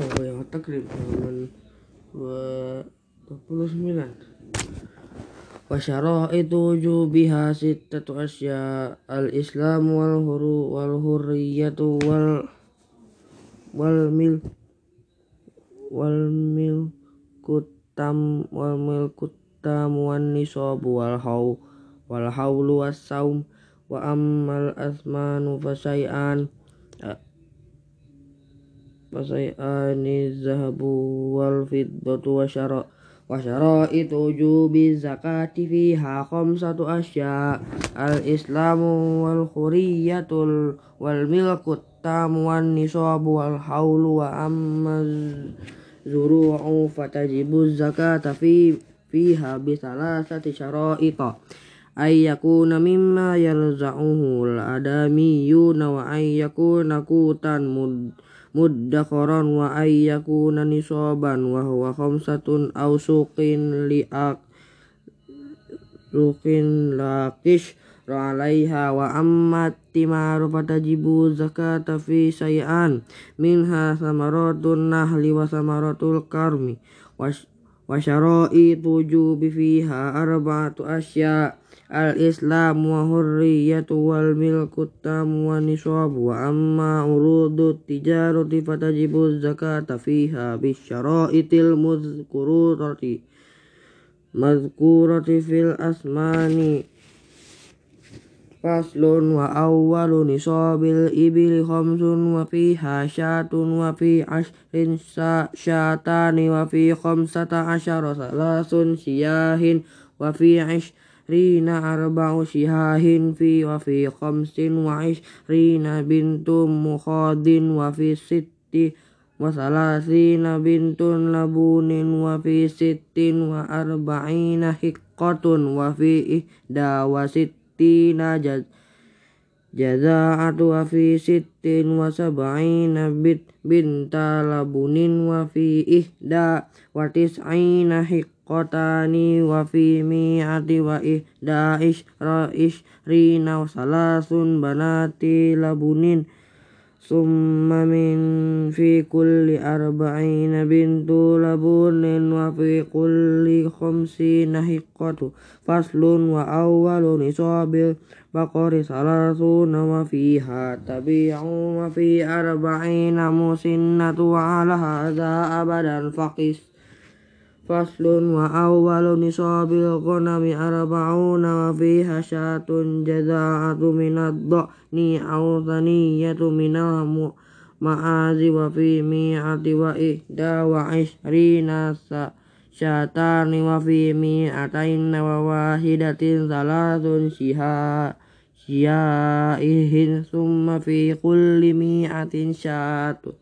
yang takrib halaman 29 Wasyaraitu wujubiha sittatu asya al-islam wal huru wal hurriyatu wal wal mil wal mil kutam wal mil kutam wan nisabu wal haw wal haulu was saum wa ammal asmanu fasai'an fasai'ani zahabu wal fiddatu wa syara wa syara'it jubi zakati fiha khamsatu asya. Al islamu wal khuriyatul wal milkut tamu wan nisabu wal haulu wa amma zuru'u fatajibu zakata fi fiha bi thalathati syara'ita ayyakuna mimma yarzahuhu al adamiyuna wa ayyakuna kutan mud muddakharan wa ayyakuna nisaban wa huwa khamsatun aw suqin li'aq suqin laqish alaiha wa amma timaru fatajibu zakata fi syai'an minha samaratun nahli wa samaratul karmi. Was وشرائط وجوب فيها أربعة أشياء الإسلام وحرية والملك التام والنصاب وأما عروض التجارة فتجب الزكاة فيها بالشرائط المذكورة مذكورة في الأسمان فصل وأول نصاب الإبل خمس وفيها شاة وفي عشر شاتان وفي خمسة عشر ثلاث شياه وفي عشر عشرين أربع شهاه في وفي خمس وعشرين بنت مخاض وفي ست وثلاثين بنت لبون وفي ست وأربعين حقة وفي إحدى وستين sittina jaz jaza'atu wa fi sittin wa sab'ina bit binta labunin wa fi ihda wa tis'ina hiqqatani wa fi mi'ati wa ihda isra isrina salasun banati labunin wa fi kulli khamsina hiqqatu faslun wa awwalu nisabil baqari salasuna wa fiha tabi'u wa fi arba'ina musinnatu wa ala hadha abadan faqis faslun wa awwalu nisabil ghanami arba'una wa fiha syatun jaza'atu minad dhani aw thaniyatu minal ma'azi wa fi mi'ati wa ihda wa ishrina syatani wa fi mi'atain wa wahidatin salatun syiha syaihin summa fi kulli mi'atin syatun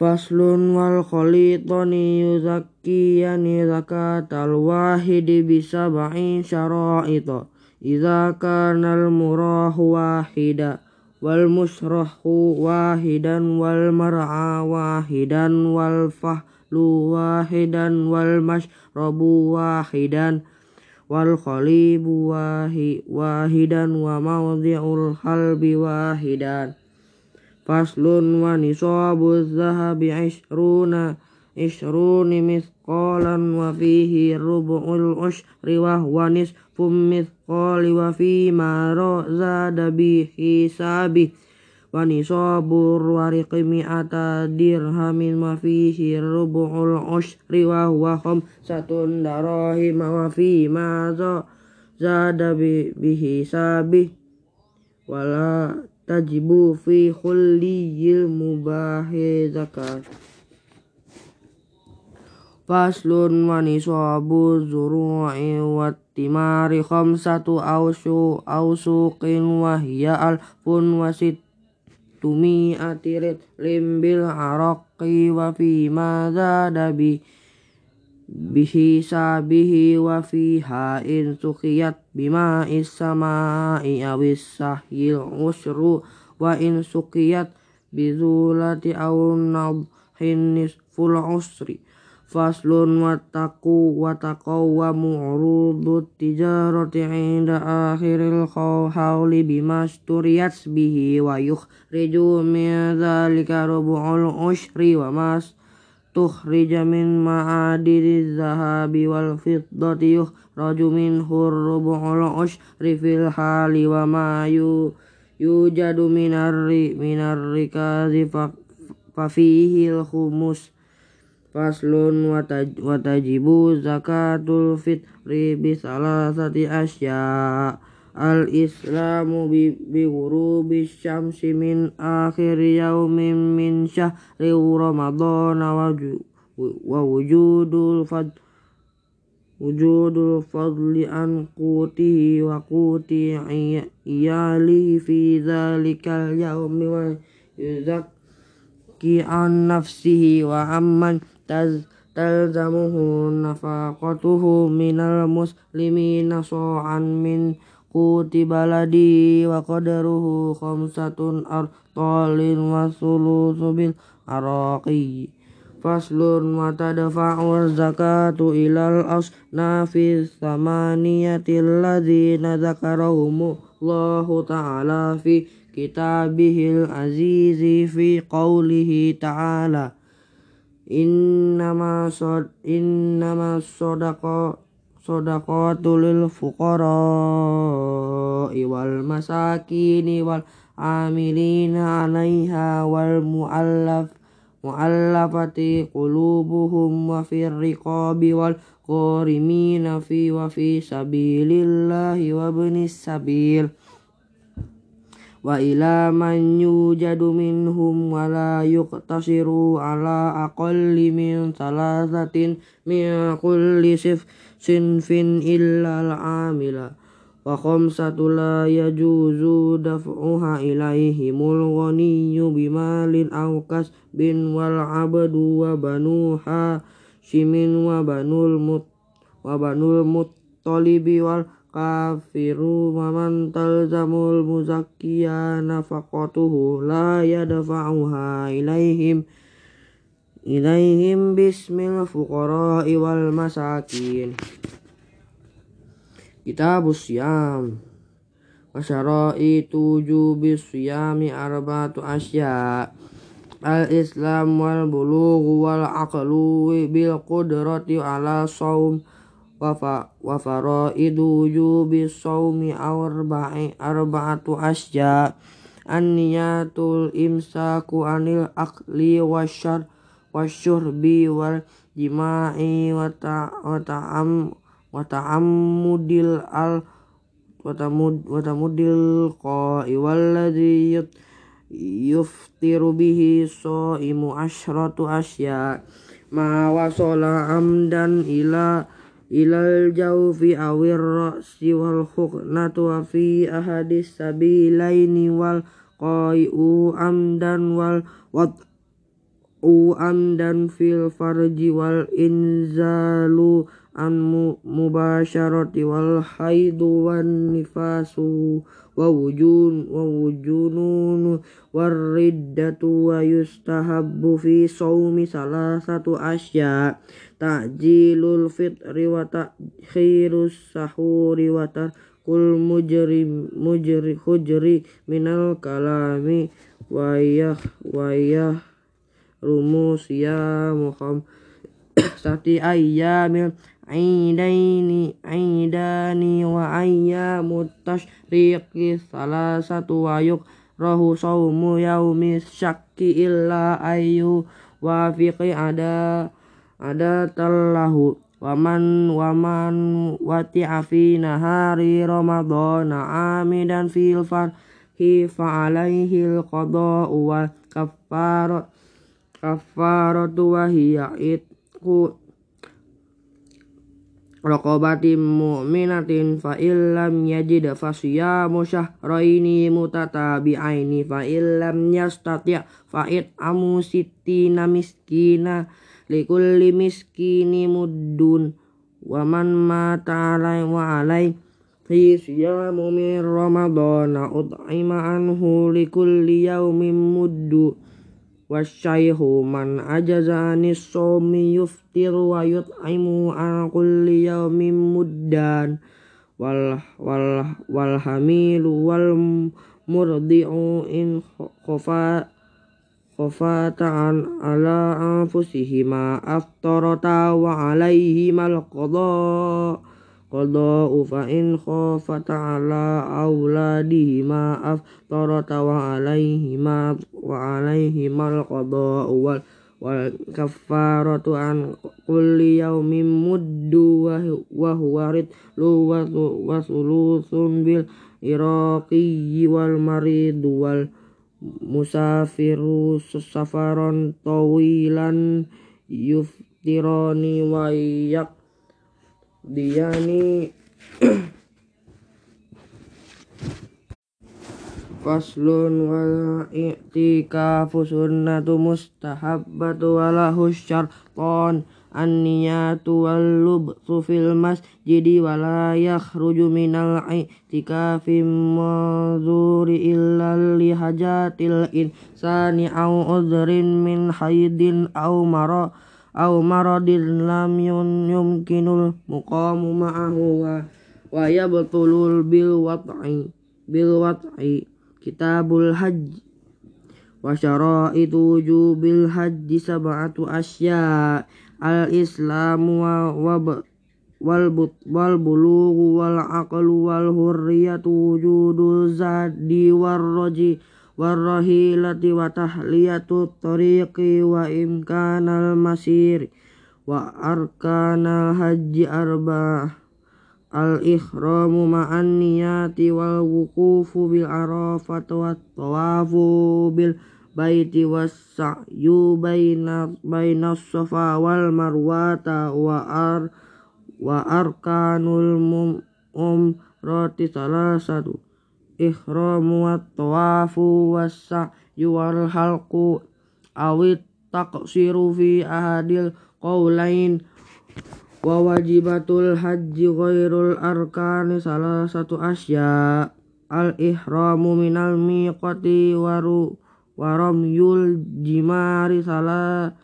Faslun wal khalitani yuzakkiyani zakatal wahidi bisa ba'in syara'ita. Iza kanal murahu wahida wal musrahu wahidan wal mar'a wahidan wal fahlu wahidan wal mashrabu wahidan wal khalibu wahidan wa mawdi'ul halbi wahidan faslun wa nisabu zahabi ishruna ishruni mithqalan wa fihi rubu'ul ushri wa huwa nisfum mithqali wa fi ma zada bi hisabi wa nisabu wariqi mi'ata dirhamin wa fihi rubu'ul ushri wa huwa khamsatun darahim wa fi ma zada bi hisabi wala tajibu fi khulliyil mubahi zakat Faslun wa nisabu zuru'i wa timari khamsatu awsu awsuqin wa hiya alfun wa sittumi atirit limbil araqi wa fi ma zada bi bihi sabihi wa fiha in sukiyat bima is-sama'i awis sahyil usru wa in sukiyat bizulati aw nadhin nisful usri. Faslun wataku wataqawwamu urudut tijarati inda akhiril hawli bimasturiyat bihi wa yukhriju min dhalika rubu'ul ushri wa mas tukhrija min ma'adiri zahabi wal fiddati yukhraju minhu rubu'ul ushri fil hali ma yujadu minarri minarrikazi fa fihi al khumus watajibu zakatul fitri bisalasati asya Al-Islamu bi ghurubi syamsi min akhir yaumin min syahri Ramadana wa wujudul fad wujudul fadli an qutihi wa quti iyalihi fi dhalikal yaumi wa yuzakki an nafsihi wa amman talzamuhu quti baladi wa qadaruhu khamsatun artalin wa sulusu bil araqi. Faslun wa tadfa'u zakatu ilal asnafi samaniyati alladhina zakarahumullahu ta'ala fi kitabihil azizi fi qawlihi ta'ala. Innama sod innama sodako والصدقات للفقراء والمساكين والعاملين عليها والمؤلف مؤلفة قلوبهم وفي الرقاب والغارمين في وفي سبيل الله وابن السبيل. Wa ila man yujadu minhum wa la yuqtasiru ala aqalli min salasatin min kulli sif sinfin illa al-amila. Wa khamsatu la yajuzu daf'uha ilaihimul ghaniyyu bimalin aw kasbin wal abdu wa banuha shimin wa banul mut wa banul muttalibi wal kafiru maman talzamul muzakkiya nafaqatuhu la yadfa'uha ilaihim ilaihim bismil fuqara'i wal masakin. Kitabus siyam. Wasyara'i tuju bisyami arba'atu asya. Al-islam wal bulugh wal aqlu bil qudrati ala saum wa faraidu wujubi sawmi arba'i arba'atu asya an-niyatul imsaku anil akli wasyar wasyurbi wal jima'i wa ta'am wa ta'ammudil al wa ta'ammudil qa'i walladhi yuftiru bihi sha'imu asyratu asya ilal jawfi awir ra'si wal khuknatu wa fi ahadis sabilaini wal qai'u amdan wal wad'u amdan fil farji wal inzalu an mubasharati wal haidu wan nifasu wa wujun wa wujunun wa yustahabbu fi sawmi salasatu asya ta'jilul fitri wa ta'khirus sahuri wa tarkul mujri mujri hujri minal kalami wa wa aidaini aidani wa ayyamut tashriqi salasatu wa yukrahu sawmu yaumi syakki illa ayyu wafiqi ada ada tallahu waman waman wati afi nahari ramadhana amidan fil farhi fa alaihi al qada'u wal kaffarat kaffaratu wa hiya itqu raqabatin mu'minatin fa illam yajid fa siyamu syahraini mutatabi'aini fa illam yastati' fa it'amu sittina miskina likulli miskini muddun wa man mata alai wa alai hi siyamu min ramadana ut'ima anhu likulli yaumin muddu wasyaihu man ajazani somi yuftir wa yut'imu an kulli yawmin muddan. Wal wal wal hamilu wal murdi'u in khofa khofatan ala anfusihima aftarata wa alaihimal qada qada'u fa in khafata ala auladihima aftarata wa alaihima wa alaihimal qada'u wal wal kafaratu an kulli yaumin muddu wa huwa ridlu wa sulusun bil iraqi wal maridu wal musafiru safaron tawilan yuftirani wa yak diyani Faslun wal i'tikafu sunnatu mustahabbatu walahu syarton an-niyatu wal lubsu fil masjidi wala yakhruju minal i'tikafi mazuri illa li hajatil insani au udhrin min haidin au mara au maradin lam yumkinul muqamu ma'ahu wa wa yabtulul bil wat'i bil wat'i kitabul hajj wa syara'itu wujubil hajji sab'atu asya. Al islamu wa warrahilati wa tahliyatu tariqi wa imkanal masir wa arkanal haji arba al ihramu ma'an niyati wal wukufu bil arafat wa tawafu bil baiti was sa'yu baina baina safa wal marwata wa ar wa arkanul umrati salah satu ihramu wa tawafu was-sa'yu wal halqu awit taqsiru fi ahadil qawlain wa wajibatul haji ghairul arkani salah satu asya. Al ihramu minal miqati waru waramyul jimari salah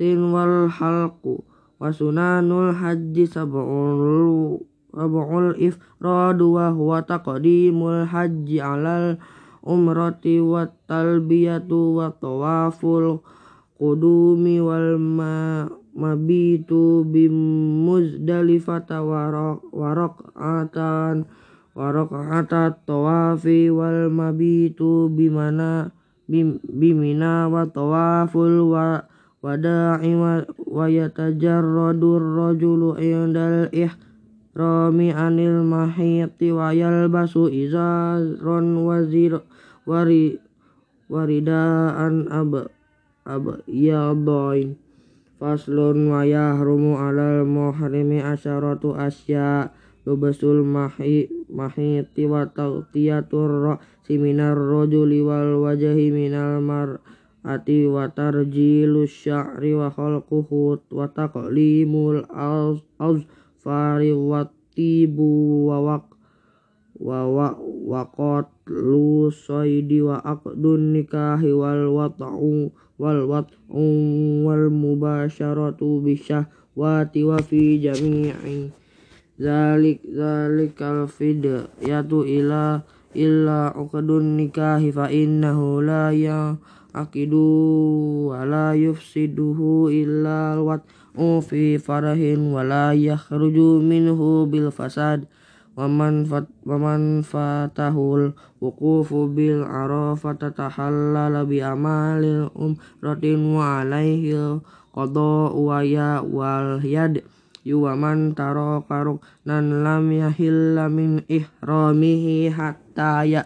sin wal halqu wa sunanul haji sab'ul Abu'ul ifradu wa huwa taqdimul haji alal umrati wa talbiyatu wa tawaful qudumi wal ma mabitu bim muzdalifata warak'atan warak'atat tawafi wal mabitu bimana bimina wa tawaful wa wada'i wa yatajarradur rajulu indal ih rami anil mahiti wa yalbasu izazron wazir wari waridaan ab ab yadain faslun wa yahrumu alal muhrimi asyaratu asya lubasul mahi mahiti wa taqtiyatur ra'si minar rajuli wal wajhi minal mar ati wa tarjilu sya'ri wa khalquhu wa taqlimul az, az fari watibu wa wak wa wa wa lu soidi wa aqdun nikahi wal wat'u wal wat'u wal mubasyaratu bisyahwati wa fi jami'i. Zalik zalikal yatu ila illa uqdun nikahi fa innahu la ya akidu wa la yufsiduhu illa wat'u fi farahin wala yakhruju minhu bil fasad. Waman fat waman fatahul wuqufu bil arafata tahallala bi amalil umratin wa alaihi qada wa ya wal yad. Yuwaman taro karuk nan lam yahilla min ihramihi hatta ya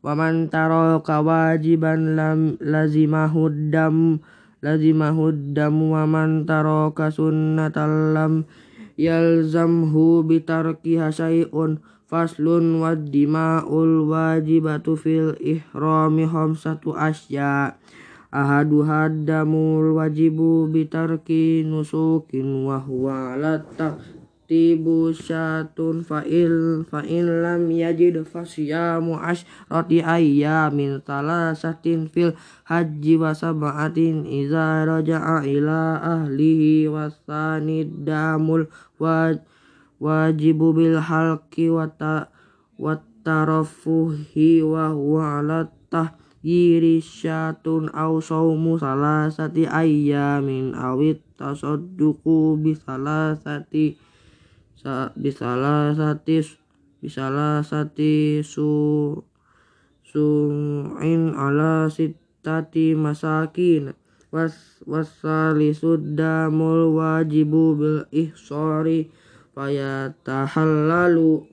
waman taro kawajiban lam lazimahu dam lazimahud damu wa man taraka sunnatal lam yalzamhu bitarkiha syai'un faslun wad dima'ul wajibatu fil ihrami khamsatu asya. Ahadu hadamul wajibu bitarki nusukin wa huwa tibu syatun fa'il fa'il lam yajid fasyamu asyrati ayyamin salasatin fil haji wa sab'atin iza raja'a ila ahlihi wasanid damul wajibu bil halki wa tarafuhi wa huwa ala tahyiri syatun aw sawmu salasati ayyamin awit tasadduqu bisalasati bisalasati bisalasati su su'in ala sittati masakin. Was wasalisud damul wajibu bil ihsari fayatahallalu